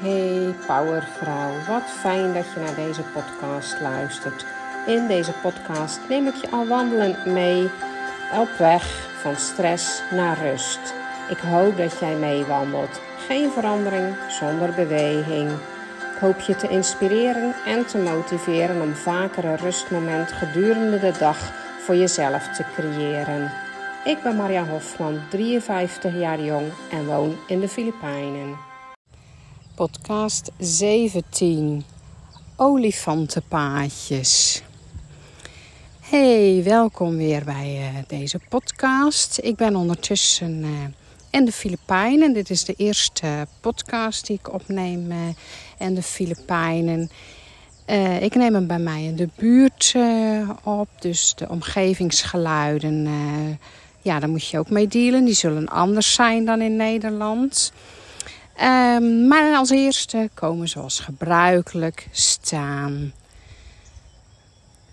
Hey Powervrouw, wat fijn dat je naar deze podcast luistert. In deze podcast neem ik je al wandelend mee op weg van stress naar rust. Ik hoop dat jij meewandelt. Geen verandering zonder beweging. Ik hoop je te inspireren en te motiveren om vaker een rustmoment gedurende de dag voor jezelf te creëren. Ik ben Maria Hofman, 53 jaar jong en woon in de Filipijnen. Podcast 17 Olifantenpaadjes. Hey, welkom weer bij uh, deze podcast. Ik ben ondertussen uh, in de Filipijnen. Dit is de eerste podcast die ik opneem in de Filipijnen. ik neem hem bij mij in de buurt op, dus de omgevingsgeluiden ja, daar moet je ook mee dealen. Die zullen anders zijn dan in Nederland. Um, maar als eerste komen zoals gebruikelijk staan.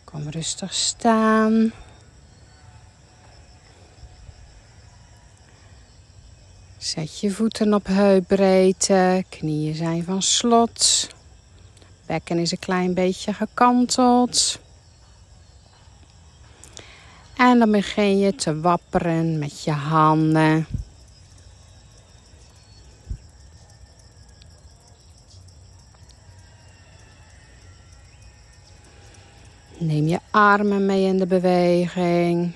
Kom rustig staan. Zet je voeten op heupbreedte. Knieën zijn van slot. Bekken is een klein beetje gekanteld. En dan begin je te wapperen met je handen. Neem je armen mee in de beweging.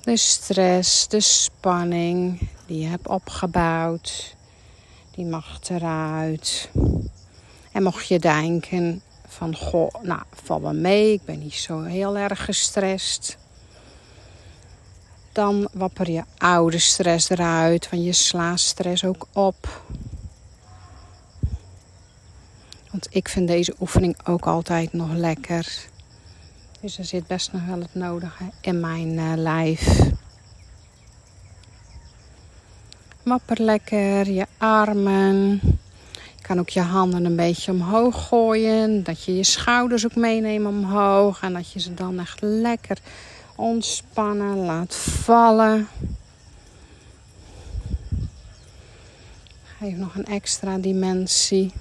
De stress, de spanning die je hebt opgebouwd, die mag eruit. En mocht je denken, van goh, nou, val wel mee, ik ben niet zo heel erg gestrest. Dan wapper je oude stress eruit, want je slaat stress ook op. Want ik vind deze oefening ook altijd nog lekker. Dus er zit best nog wel het nodige in mijn uh, lijf. Wapper lekker je armen kan ook je handen een beetje omhoog gooien. Dat je je schouders ook meeneemt omhoog. En dat je ze dan echt lekker ontspannen laat vallen. Geef nog een extra dimensie.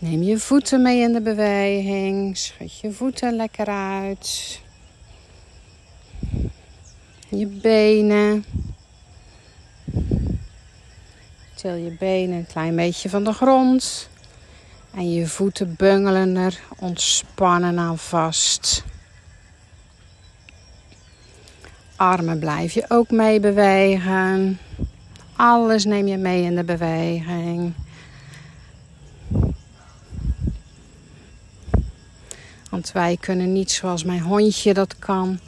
Neem je voeten mee in de beweging. Schud je voeten lekker uit. Je benen. Til je benen een klein beetje van de grond. En je voeten bungelen er ontspannen aan vast. Armen blijf je ook mee bewegen. Alles neem je mee in de beweging. Want wij kunnen niet zoals mijn hondje dat kan,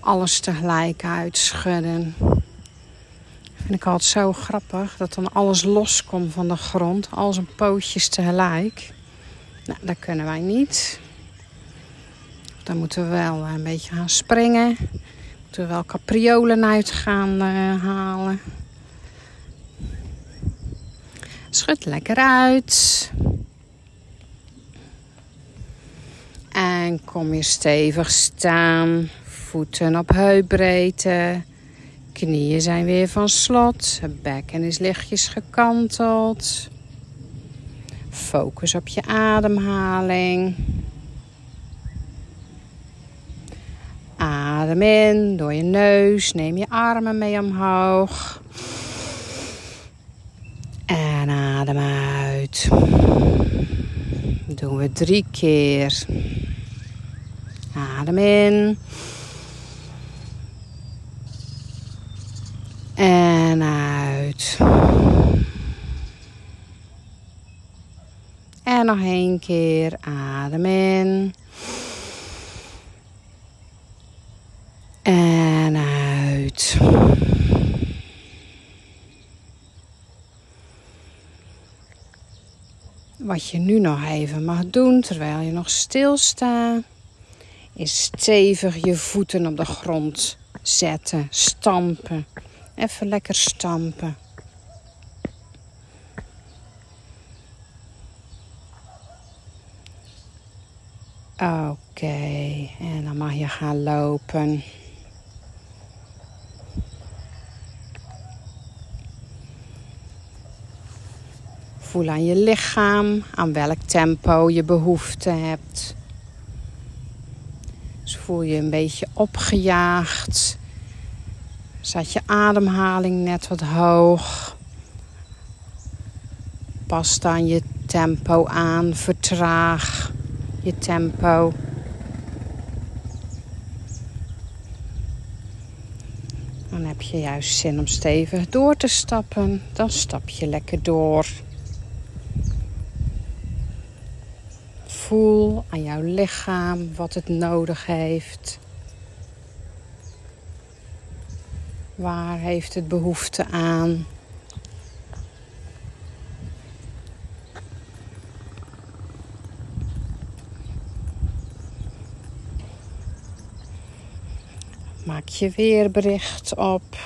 alles tegelijk uitschudden vind ik altijd zo grappig dat dan alles loskomt van de grond, al zijn pootjes tegelijk. Nou, dat kunnen wij niet. Dan moeten we wel een beetje gaan springen. Moeten we wel capriolen uit gaan uh, halen. Schud lekker uit. Kom je stevig staan. Voeten op heupbreedte. Knieën zijn weer van slot. Het bekken is lichtjes gekanteld. Focus op je ademhaling. Adem in door je neus. Neem je armen mee omhoog. En adem uit. doen we drie keer. Adem in. En uit. En nog één keer adem in. En uit. Wat je nu nog even mag doen terwijl je nog stilstaat, is stevig je voeten op de grond zetten, stampen. Even lekker stampen. Oké, en dan mag je gaan lopen. Voel aan je lichaam aan welk tempo je behoefte hebt. Voel je een beetje opgejaagd. Zat je ademhaling net wat hoog. Pas dan je tempo aan, vertraag je tempo. Dan heb je juist zin om stevig door te stappen. Dan stap je lekker door. Voel aan jouw lichaam wat het nodig heeft. Waar heeft het behoefte aan? Maak je weerbericht op.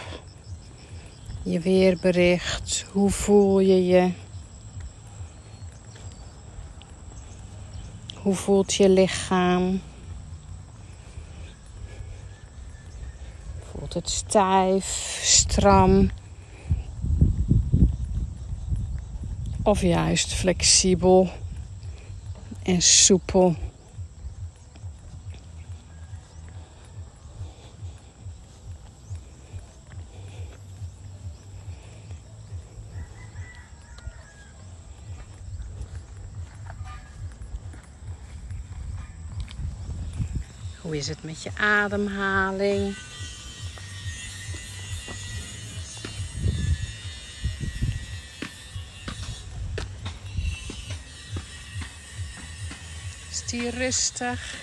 Je weerbericht. Hoe voel je je? Hoe voelt je lichaam? Voelt het stijf, stram? Of juist flexibel en soepel? Hoe is het met je ademhaling? Is die rustig?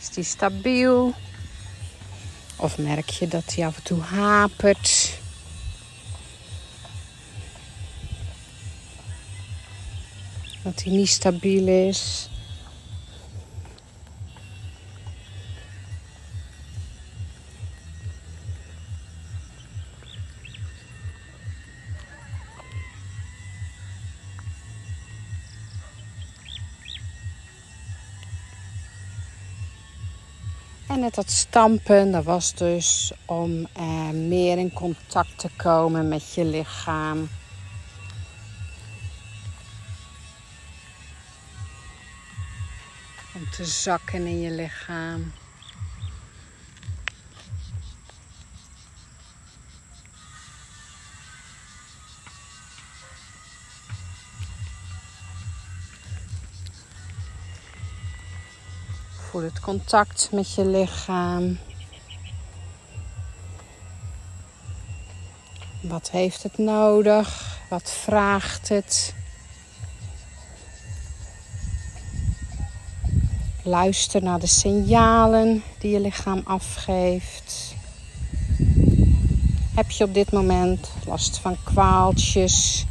Is die stabiel? Of merk je dat hij af en toe hapert? Dat hij niet stabiel is. En net dat stampen, dat was dus om eh, meer in contact te komen met je lichaam. Zakken in je lichaam. Voel het contact met je lichaam. Wat heeft het nodig? Wat vraagt het? Luister naar de signalen die je lichaam afgeeft. Heb je op dit moment last van kwaaltjes,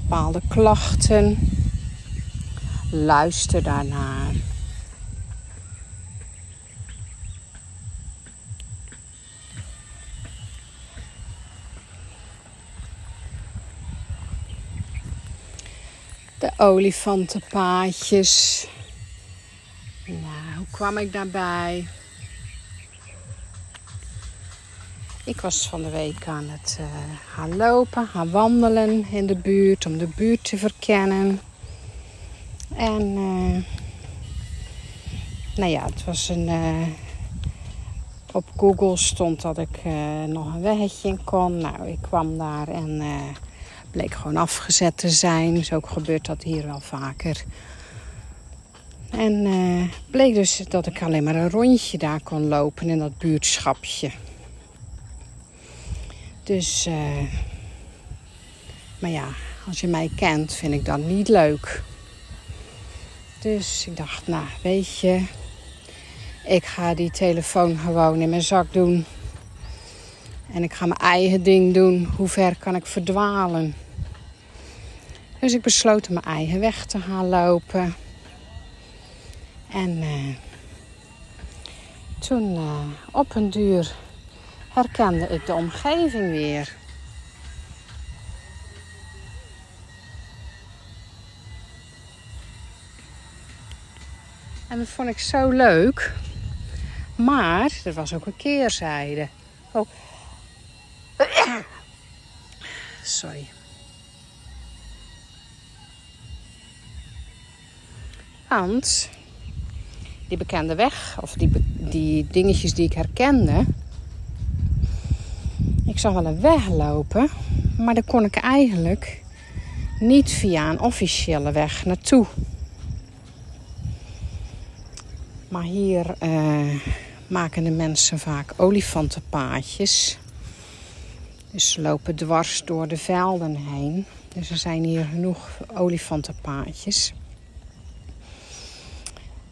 bepaalde klachten? Luister daarnaar. De olifantenpaadjes. Nou, hoe kwam ik daarbij? Ik was van de week aan het uh, gaan lopen, gaan wandelen in de buurt om de buurt te verkennen. En uh, nou ja, het was een. Uh, op Google stond dat ik nog een weggetje in kon. Nou, ik kwam daar en bleek gewoon afgezet te zijn. Zo gebeurt dat hier wel vaker. En uh, bleek dus dat ik alleen maar een rondje daar kon lopen in dat buurtschapje. Dus, uh, maar ja, als je mij kent, vind ik dat niet leuk. Dus ik dacht, nou, weet je, ik ga die telefoon gewoon in mijn zak doen. En ik ga mijn eigen ding doen. Hoe ver kan ik verdwalen? Dus ik besloot mijn eigen weg te gaan lopen. En uh, toen uh, op een duur herkende ik de omgeving weer. En dat vond ik zo leuk. Maar er was ook een keerzijde. Oh. Sorry. Want die bekende weg, of die, die dingetjes die ik herkende. Ik zag wel een weg lopen, maar daar kon ik eigenlijk niet via een officiële weg naartoe. Maar hier uh, maken de mensen vaak olifantenpaadjes. Dus ze lopen dwars door de velden heen. Dus er zijn hier genoeg olifantenpaadjes.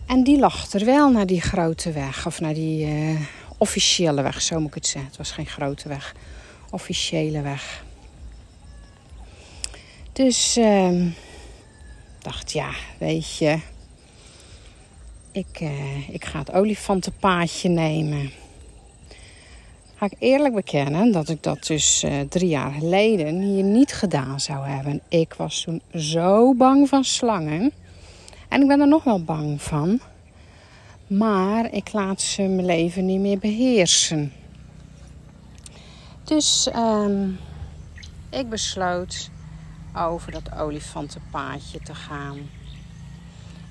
En die lag er wel naar die grote weg, of naar die uh, officiële weg, zo moet ik het zeggen. Het was geen grote weg, officiële weg. Dus uh, dacht, ja, weet je, ik, uh, ik ga het olifantenpaadje nemen. Ga ik eerlijk bekennen dat ik dat dus uh, drie jaar geleden hier niet gedaan zou hebben. Ik was toen zo bang van slangen. En ik ben er nog wel bang van. Maar ik laat ze mijn leven niet meer beheersen. Dus um, ik besloot over dat olifantenpaadje te gaan.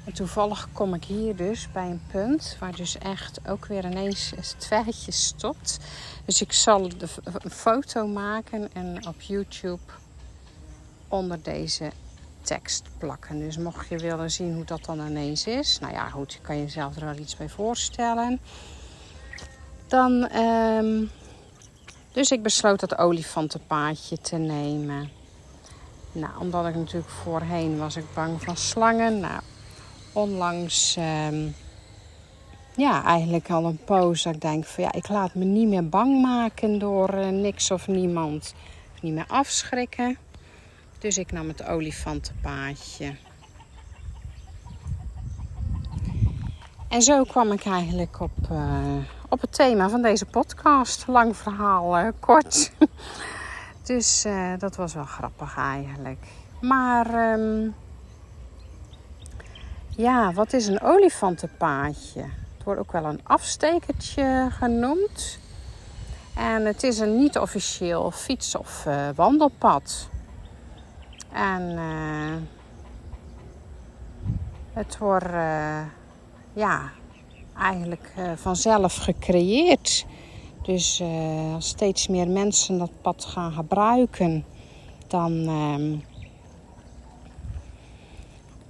En toevallig kom ik hier dus bij een punt waar dus echt ook weer ineens het twijtje stopt. Dus ik zal de, een foto maken en op YouTube onder deze tekst plakken. Dus mocht je willen zien hoe dat dan ineens is, nou ja, goed, kan je jezelf er wel iets bij voorstellen. Dan, um, dus ik besloot dat olifantenpaadje te nemen. Nou, omdat ik natuurlijk voorheen was ik bang van slangen. Nou, onlangs, um, ja, eigenlijk al een poos dat ik denk van ja, ik laat me niet meer bang maken door uh, niks of niemand. Niet meer afschrikken. Dus ik nam het olifantenpaadje. En zo kwam ik eigenlijk op, uh, op het thema van deze podcast. Lang verhaal, uh, kort. dus uh, dat was wel grappig eigenlijk. Maar um, ja, wat is een olifantenpaadje? Het wordt ook wel een afstekertje genoemd. En het is een niet-officieel fiets- of wandelpad. En uh, het wordt uh, ja, eigenlijk uh, vanzelf gecreëerd. Dus als steeds meer mensen dat pad gaan gebruiken, dan, ehm,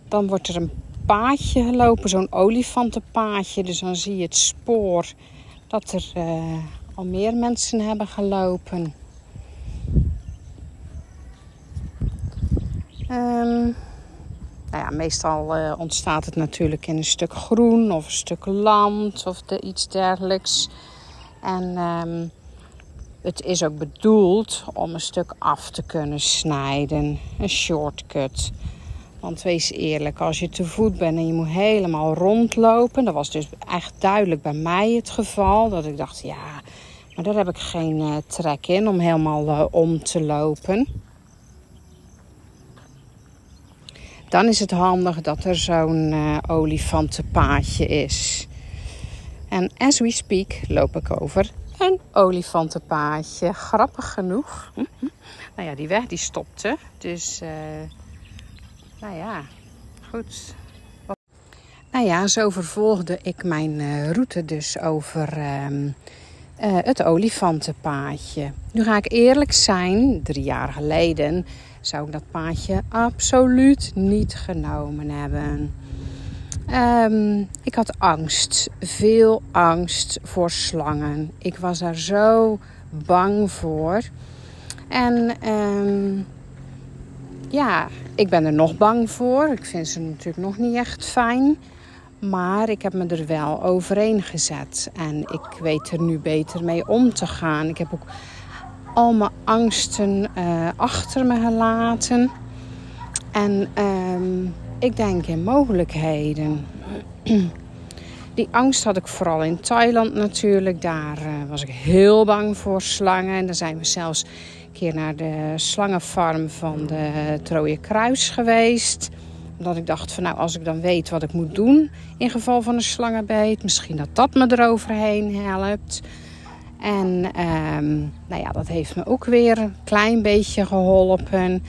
dan wordt er een paadje gelopen, zo'n olifantenpaadje. Dus dan zie je het spoor dat er al meer mensen hebben gelopen. Um, nou ja, meestal uh, ontstaat het natuurlijk in een stuk groen of een stuk land of iets dergelijks. En um, het is ook bedoeld om een stuk af te kunnen snijden. Een shortcut. Want wees eerlijk, als je te voet bent en je moet helemaal rondlopen. Dat was dus echt duidelijk bij mij het geval. Dat ik dacht, ja, maar daar heb ik geen uh, trek in om helemaal uh, om te lopen. Dan is het handig dat er zo'n uh, olifantenpaadje is. En as we speak loop ik over een olifantenpaadje. Grappig genoeg. nou ja, die weg die stopte. Dus, uh, nou ja, goed. Nou ja, zo vervolgde ik mijn uh, route dus over uh, het olifantenpaadje. Nu ga ik eerlijk zijn, drie jaar geleden zou ik dat paadje absoluut niet genomen hebben. Um, ik had angst, veel angst voor slangen. Ik was daar zo bang voor. En um, ja, ik ben er nog bang voor. Ik vind ze natuurlijk nog niet echt fijn. Maar ik heb me er wel overheen gezet. En ik weet er nu beter mee om te gaan. Ik heb ook al mijn angsten uh, achter me gelaten. En uh, ik denk in mogelijkheden. Die angst had ik vooral in Thailand natuurlijk. Daar uh, was ik heel bang voor slangen. En daar zijn we zelfs een keer naar de slangenfarm van de Trooie Kruis geweest. dat ik dacht van nou, als ik dan weet wat ik moet doen in geval van een slangenbeet, misschien dat dat me eroverheen helpt. En ehm, nou ja, dat heeft me ook weer een klein beetje geholpen.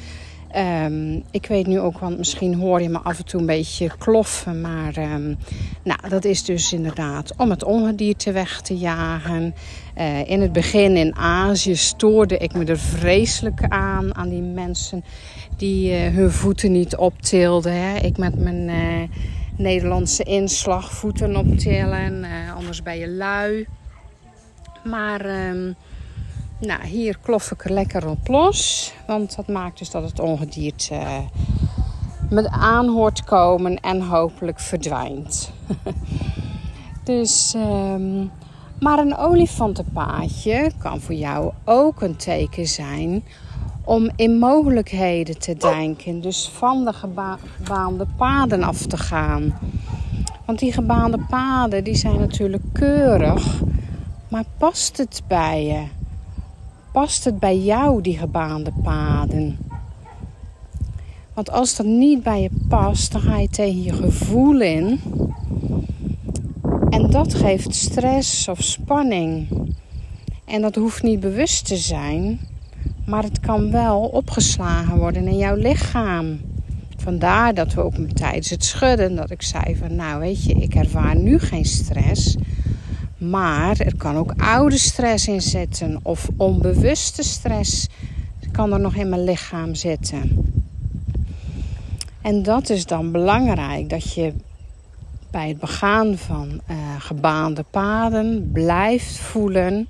Ehm, ik weet nu ook, want misschien hoor je me af en toe een beetje kloffen. Maar um, nou, dat is dus inderdaad om het ongedierte weg te jagen. Uh, in het begin in Azië stoorde ik me er vreselijk aan. Aan die mensen die uh, hun voeten niet optilden. Hè. Ik met mijn uh, Nederlandse inslag voeten optillen. anders ben je lui. Maar... Um, nou, hier klof ik er lekker op los. Want dat maakt dus dat het ongedierte uh, me aan hoort komen en hopelijk verdwijnt. dus, um, maar een olifantenpaadje kan voor jou ook een teken zijn om in mogelijkheden te denken. Dus van de gebaande paden af te gaan. Want die gebaande paden die zijn natuurlijk keurig. Maar past het bij je? past het bij jou, die gebaande paden? Want als dat niet bij je past, dan ga je tegen je gevoel in. En dat geeft stress of spanning. En dat hoeft niet bewust te zijn, maar het kan wel opgeslagen worden in jouw lichaam. Vandaar dat we ook tijdens het schudden, dat ik zei van nou weet je, ik ervaar nu geen stress. Maar er kan ook oude stress in zitten of onbewuste stress kan er nog in mijn lichaam zitten. En dat is dan belangrijk dat je bij het begaan van uh, gebaande paden blijft voelen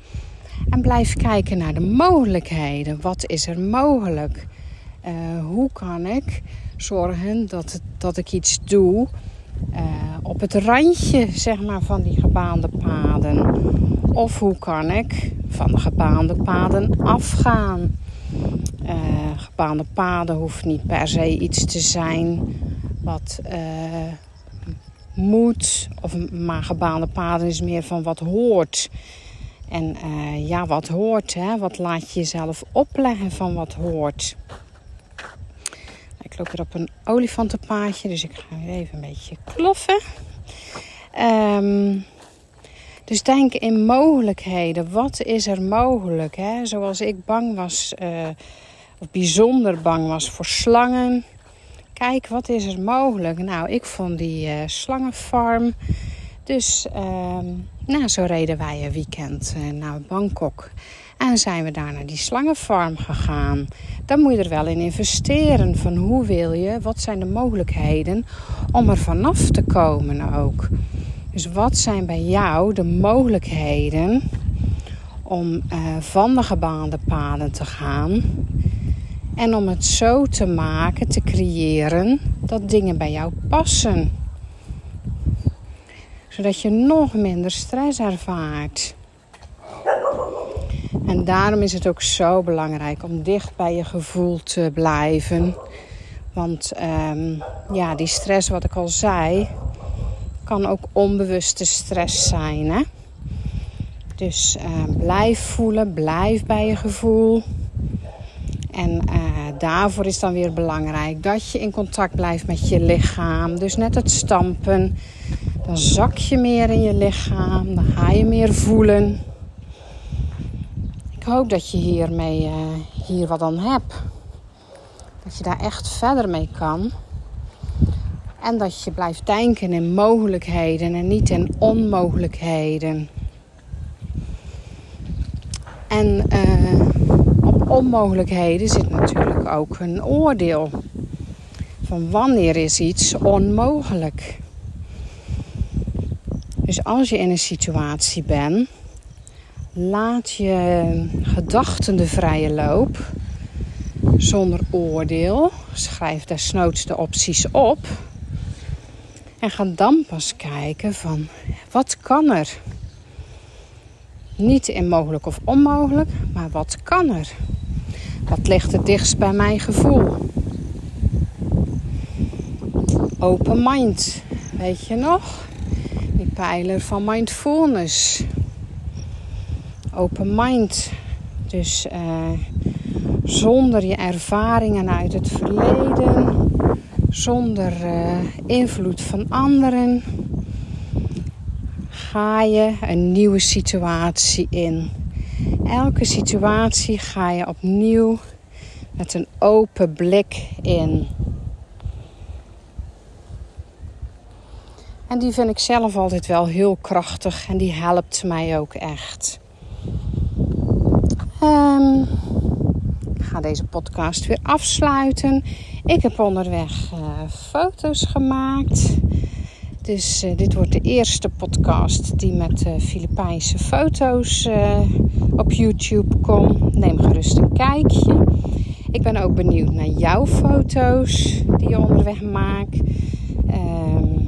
en blijft kijken naar de mogelijkheden. Wat is er mogelijk? Uh, hoe kan ik zorgen dat, dat ik iets doe uh, op het randje zeg maar, van die gebaande paden? Of hoe kan ik van de gebaande paden afgaan? Uh, gebaande paden hoeft niet per se iets te zijn wat uh, moet. Of, maar gebaande paden is meer van wat hoort. En ja, wat hoort, hè? wat laat je jezelf opleggen van wat hoort. Ik loop weer op een olifantenpaadje, dus ik ga weer even een beetje kloffen. Um, dus denk in mogelijkheden. Wat is er mogelijk? Hè? Zoals ik bang was, uh, of bijzonder bang was voor slangen. Kijk, wat is er mogelijk? Nou, ik vond die uh, slangenfarm. Dus uh, nou, zo reden wij een weekend uh, naar Bangkok. En zijn we daar naar die slangenfarm gegaan. Dan moet je er wel in investeren. Van hoe wil je, wat zijn de mogelijkheden om er vanaf te komen ook. Dus wat zijn bij jou de mogelijkheden om uh, van de gebaande paden te gaan en om het zo te maken, te creëren dat dingen bij jou passen. Zodat je nog minder stress ervaart. En daarom is het ook zo belangrijk om dicht bij je gevoel te blijven. Want um, ja, die stress, wat ik al zei, kan ook onbewuste stress zijn. Hè? Dus uh, blijf voelen, blijf bij je gevoel. En uh, daarvoor is dan weer belangrijk dat je in contact blijft met je lichaam. Dus net het stampen, dan zak je meer in je lichaam, dan ga je meer voelen. Hoop dat je hiermee uh, hier wat aan hebt. Dat je daar echt verder mee kan. En dat je blijft denken in mogelijkheden en niet in onmogelijkheden. En uh, op onmogelijkheden zit natuurlijk ook een oordeel. Van wanneer is iets onmogelijk? Dus als je in een situatie bent, laat je gedachten de vrije loop zonder oordeel. Schrijf desnoods de opties op. En ga dan pas kijken van wat kan er? Niet in mogelijk of onmogelijk, maar wat kan er? Wat ligt het dichtst bij mijn gevoel? Open mind, weet je nog? Die pijler van mindfulness. Open mind. Dus uh, zonder je ervaringen uit het verleden, zonder uh, invloed van anderen, ga je een nieuwe situatie in. Elke situatie ga je opnieuw met een open blik in. En die vind ik zelf altijd wel heel krachtig en die helpt mij ook echt. Um, ik deze podcast weer afsluiten. Ik heb onderweg uh, foto's gemaakt. Dus uh, dit wordt de eerste podcast die met uh, Filipijnse foto's op YouTube komt. Neem gerust een kijkje. Ik ben ook benieuwd naar jouw foto's die je onderweg maakt. Um,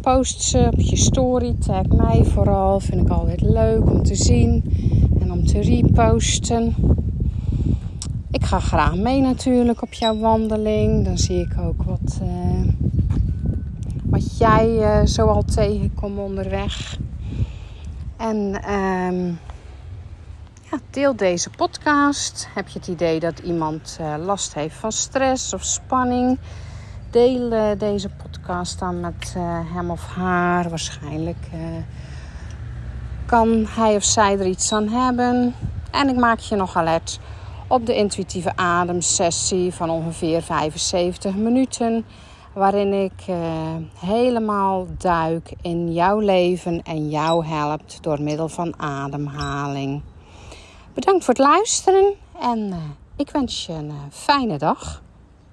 post ze op je story. Tag mij vooral. Vind ik altijd leuk om te zien en om te reposten. Ik ga graag mee natuurlijk op jouw wandeling. Dan zie ik ook wat, uh, wat jij uh, zo al tegenkomt onderweg. En um, ja, deel deze podcast. Heb je het idee dat iemand uh, last heeft van stress of spanning? Deel deze podcast dan met hem of haar. Waarschijnlijk kan hij of zij er iets aan hebben. En ik maak je nog alert op de intuïtieve ademsessie van ongeveer 75 minuten. Waarin ik uh, helemaal duik in jouw leven en jou helpt door middel van ademhaling. Bedankt voor het luisteren en uh, ik wens je een uh, fijne dag.